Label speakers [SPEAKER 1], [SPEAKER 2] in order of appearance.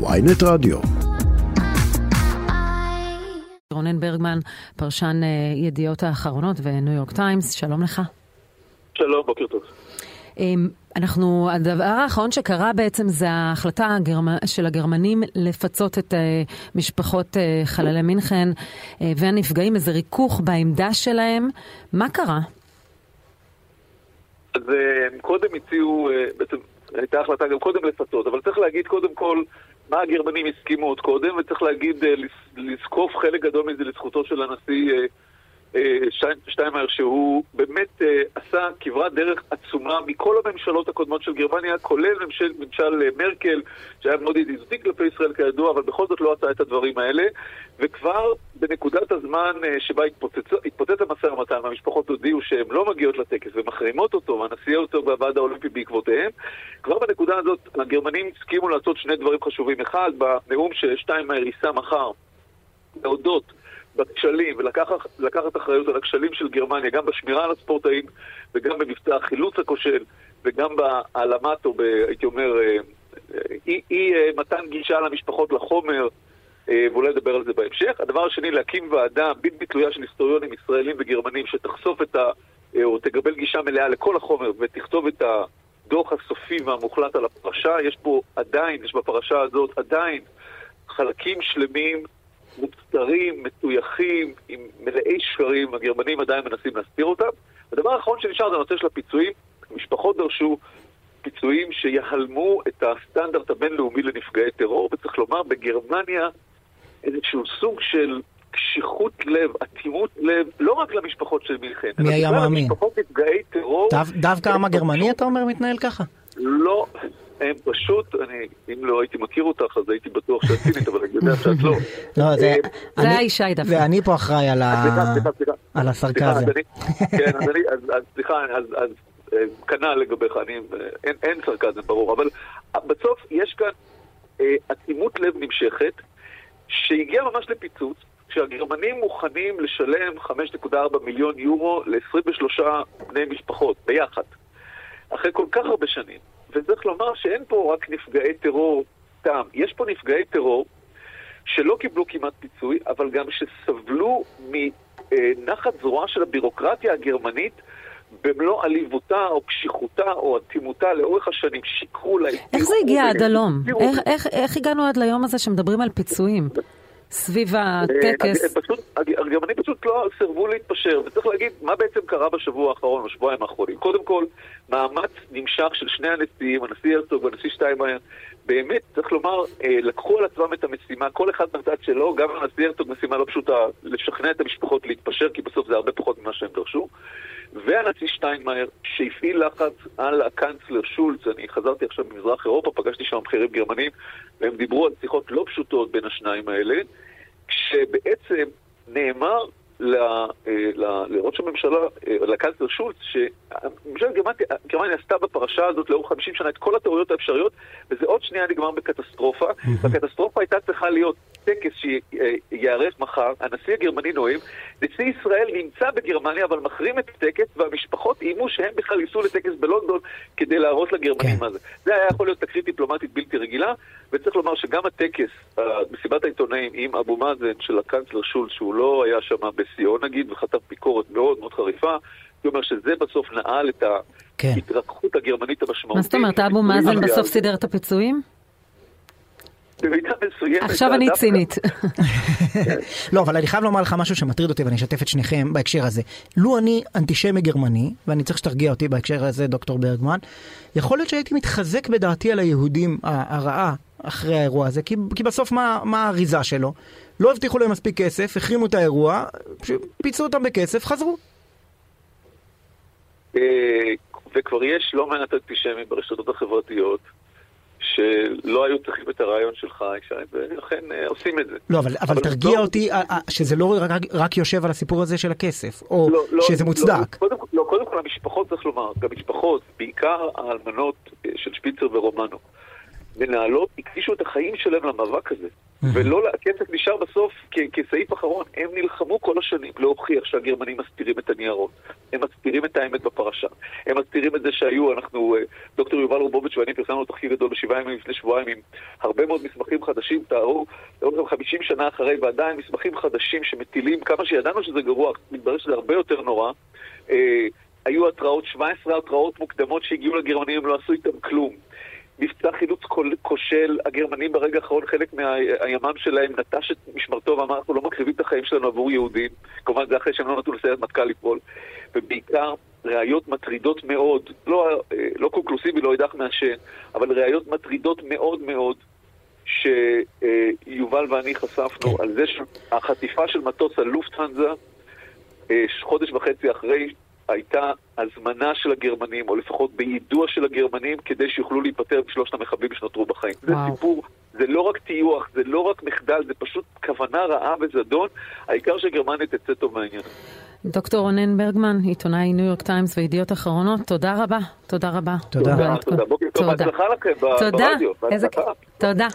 [SPEAKER 1] ויינט רדיו.
[SPEAKER 2] רונן ברגמן, פרשן אה, ידיעות האחרונות וניו יורק טיימס, שלום לך.
[SPEAKER 3] שלום, בוקר טוב.
[SPEAKER 2] אמ, אנחנו, הדבר האחרון שקרה בעצם זה ההחלטה. של הגרמנים לפצות את אה, משפחות אה, חללי מינכן והנפגעים, איזה ריכוך בעמדה שלהם. מה קרה?
[SPEAKER 3] אז קודם הציעו, בעצם הייתה החלטה גם קודם לפצות, אבל צריך להגיד קודם כל מה הגרמנים הסכימו עוד קודם, וצריך להגיד, uh, לזקוף חלק גדול מזה לזכותו של הנשיא uh, שטיינמאייר, שהוא באמת אה, עשה כברת דרך עצומה מכל הממשלות הקודמות של גרמניה, כולל ממשל, ממשל אה, מרקל, שהיה מאוד ידידותי כלפי ישראל כידוע, אבל בכל זאת לא עשה את הדברים האלה. וכבר בנקודת הזמן אה, שבה התפוצץ המשא ומתן, והמשפחות הודיעו שהן לא מגיעות לטקס ומחרימות אותו, והנשיא אותו והוועד האולימפי בעקבותיהם, כבר בנקודה הזאת הגרמנים הסכימו לעשות שני דברים חשובים. אחד, בנאום ששטיינמאייר יישא מחר, להודות בכשלים ולקחת אחריות על הכשלים של גרמניה, גם בשמירה על הספורטאים וגם במבצע החילוץ הכושל וגם בהעלמת, או ב, הייתי אומר, אה, אי, אי אה, מתן גישה למשפחות לחומר, אה, ואולי נדבר על זה בהמשך. הדבר השני, להקים ועדה בלתי תלויה של היסטוריונים ישראלים וגרמנים שתחשוף את ה... או תקבל גישה מלאה לכל החומר ותכתוב את הדוח הסופי והמוחלט על הפרשה. יש פה עדיין, יש בפרשה הזאת עדיין חלקים שלמים מוצטרים, מטויחים, עם מלאי שקרים, הגרמנים עדיין מנסים להסתיר אותם. הדבר האחרון שנשאר זה הנושא של הפיצויים. משפחות דרשו פיצויים שיהלמו את הסטנדרט הבינלאומי לנפגעי טרור, וצריך לומר, בגרמניה איזשהו סוג של קשיחות לב, אטימות לב, לא רק למשפחות של מלחמת.
[SPEAKER 4] מי היה מאמין?
[SPEAKER 3] למשפחות נפגעי טרור.
[SPEAKER 4] דווקא העם הגרמני, אתה אומר, מתנהל ככה?
[SPEAKER 3] לא, הם פשוט, אני, אם לא הייתי מכיר אותך, אז הייתי בטוח שאת צינית, אבל אני יודע שאת לא.
[SPEAKER 4] לא, זה...
[SPEAKER 2] זה היה ישי דווקא.
[SPEAKER 4] ואני פה אחראי על הסרקזם.
[SPEAKER 3] כן, אז סליחה, אז כנ"ל לגביך, אין סרקזם, ברור, אבל בסוף יש כאן אטימות לב נמשכת, שהגיעה ממש לפיצוץ, כשהגרמנים מוכנים לשלם 5.4 מיליון יורו ל-23 בני משפחות ביחד. אחרי כל כך הרבה שנים. וצריך לומר שאין פה רק נפגעי טרור סתם, יש פה נפגעי טרור שלא קיבלו כמעט פיצוי, אבל גם שסבלו מנחת זרועה של הבירוקרטיה הגרמנית במלוא עליבותה או קשיחותה או אטימותה לאורך השנים, שיקרו לה.
[SPEAKER 2] איך זה הגיע עד הלום? איך, איך, איך הגענו עד ליום הזה שמדברים על פיצויים? סביב הטקס.
[SPEAKER 3] פשוט, הגרמנים פשוט לא סירבו להתפשר, וצריך להגיד מה בעצם קרה בשבוע האחרון, בשבועיים האחרונים. קודם כל, מאמץ נמשך של שני הנשיאים, הנשיא הרצוג והנשיא שטיינמאייר, באמת, צריך לומר, לקחו על עצמם את המשימה, כל אחד מהצד שלו, גם הנשיא הרצוג משימה לא פשוטה, לשכנע את המשפחות להתפשר, כי בסוף זה הרבה פחות ממה שהם דרשו. והנשיא שטיינמאייר, שהפעיל לחץ על הקאנצלר שולץ, אני חזרתי עכשיו ממזרח אירופה, פגשתי שם בכירים גרמנים, והם דיברו על שיחות לא פשוטות בין השניים האלה, כשבעצם נאמר אה, לראש הממשלה, אה, לקאנצלר שולץ, שממשלת גרמניה עשתה בפרשה הזאת לאורך 50 שנה את כל הטעויות האפשריות, וזה עוד שנייה נגמר בקטסטרופה. והקטסטרופה הייתה צריכה להיות טקס שייערך מחר, הנשיא הגרמני נואם, נשיא ישראל נמצא בגרמניה אבל מחרים את הטקס, והמשפחות איימו שהם בכלל ייסעו לטקס בלונדון כדי להראות לגרמנים כן. מה זה. זה היה יכול להיות תקרית דיפלומטית בלתי רגילה, וצריך לומר שגם הטקס, מסיבת העיתונאים עם אבו מאזן של הקאנצלר שולץ, שהוא לא היה שם בשיאו נגיד, וחטף ביקורת מאוד מאוד חריפה, זאת אומרת שזה בסוף נעל את כן. ההתרככות הגרמנית המשמעותית.
[SPEAKER 2] מה זאת אומרת, אבו מאזן בסוף סידר את הפיצויים?
[SPEAKER 3] במידה מסוימת.
[SPEAKER 2] עכשיו אני צינית.
[SPEAKER 4] לא, אבל אני חייב לומר לך משהו שמטריד אותי ואני אשתף את שניכם בהקשר הזה. לו אני אנטישמי גרמני, ואני צריך שתרגיע אותי בהקשר הזה, דוקטור ברגמן, יכול להיות שהייתי מתחזק בדעתי על היהודים הרעה אחרי האירוע הזה, כי, כי בסוף מה, מה האריזה שלו? לא הבטיחו להם מספיק כסף, החרימו את האירוע, פיצו אותם בכסף, חזרו.
[SPEAKER 3] אה, וכבר יש לא מעט אנטישמים ברשתות החברתיות. שלא היו צריכים את הרעיון שלך, ישי, ולכן אה, עושים את זה.
[SPEAKER 4] לא, אבל, אבל, אבל תרגיע לא... אותי אה, אה, שזה לא רק, רק יושב על הסיפור הזה של הכסף, או לא, לא, שזה מוצדק.
[SPEAKER 3] לא, קודם, לא, קודם כל המשפחות, צריך לומר, גם משפחות, בעיקר האלמנות של שפיצר ורומנו, מנהלות, הקדישו את החיים שלהם למאבק הזה. ולא, הכסף נשאר בסוף כסעיף אחרון. הם נלחמו כל השנים להוכיח שהגרמנים מסתירים את הניירות. הם מסתירים את האמת בפרשה. הם מסתירים את זה שהיו, אנחנו, אה, דוקטור יובל רובוביץ' ואני פרסמנו תחקיר גדול בשבעה ימים לפני שבועיים עם הרבה מאוד מסמכים חדשים, תארו, תארו 50 שנה אחרי, ועדיין מסמכים חדשים שמטילים, כמה שידענו שזה גרוע, מתברר שזה הרבה יותר נורא. אה, היו התראות, 17 התראות מוקדמות שהגיעו לגרמנים, הם לא עשו איתם כלום. מבצע חילוץ כושל, הגרמנים ברגע האחרון, חלק מהימ"מ שלהם נטש את משמרתו ואמר, אנחנו לא מקריבים את החיים שלנו עבור יהודים. כמובן זה אחרי שהם לא נתנו לסיירת מטכ"ל לפעול. ובעיקר ראיות מטרידות מאוד, לא, לא קונקלוסיבי, לא אידך מעשן, אבל ראיות מטרידות מאוד מאוד, שיובל ואני חשפנו על זה שהחטיפה של מטוס הלופטהנזה, חודש וחצי אחרי הייתה הזמנה של הגרמנים, או לפחות ביידוע של הגרמנים, כדי שיוכלו להיפטר בשלושת המחבלים שנותרו בחיים. וואו. זה סיפור, זה לא רק טיוח, זה לא רק מחדל, זה פשוט כוונה רעה וזדון, העיקר שגרמניה תצא טוב מהעניין.
[SPEAKER 2] דוקטור רונן ברגמן, עיתונאי ניו יורק טיימס וידיעות אחרונות, תודה רבה. תודה רבה.
[SPEAKER 4] תודה.
[SPEAKER 3] תודה. בוקר טוב, בהצלחה לכם ברדיו.
[SPEAKER 2] תודה. תודה.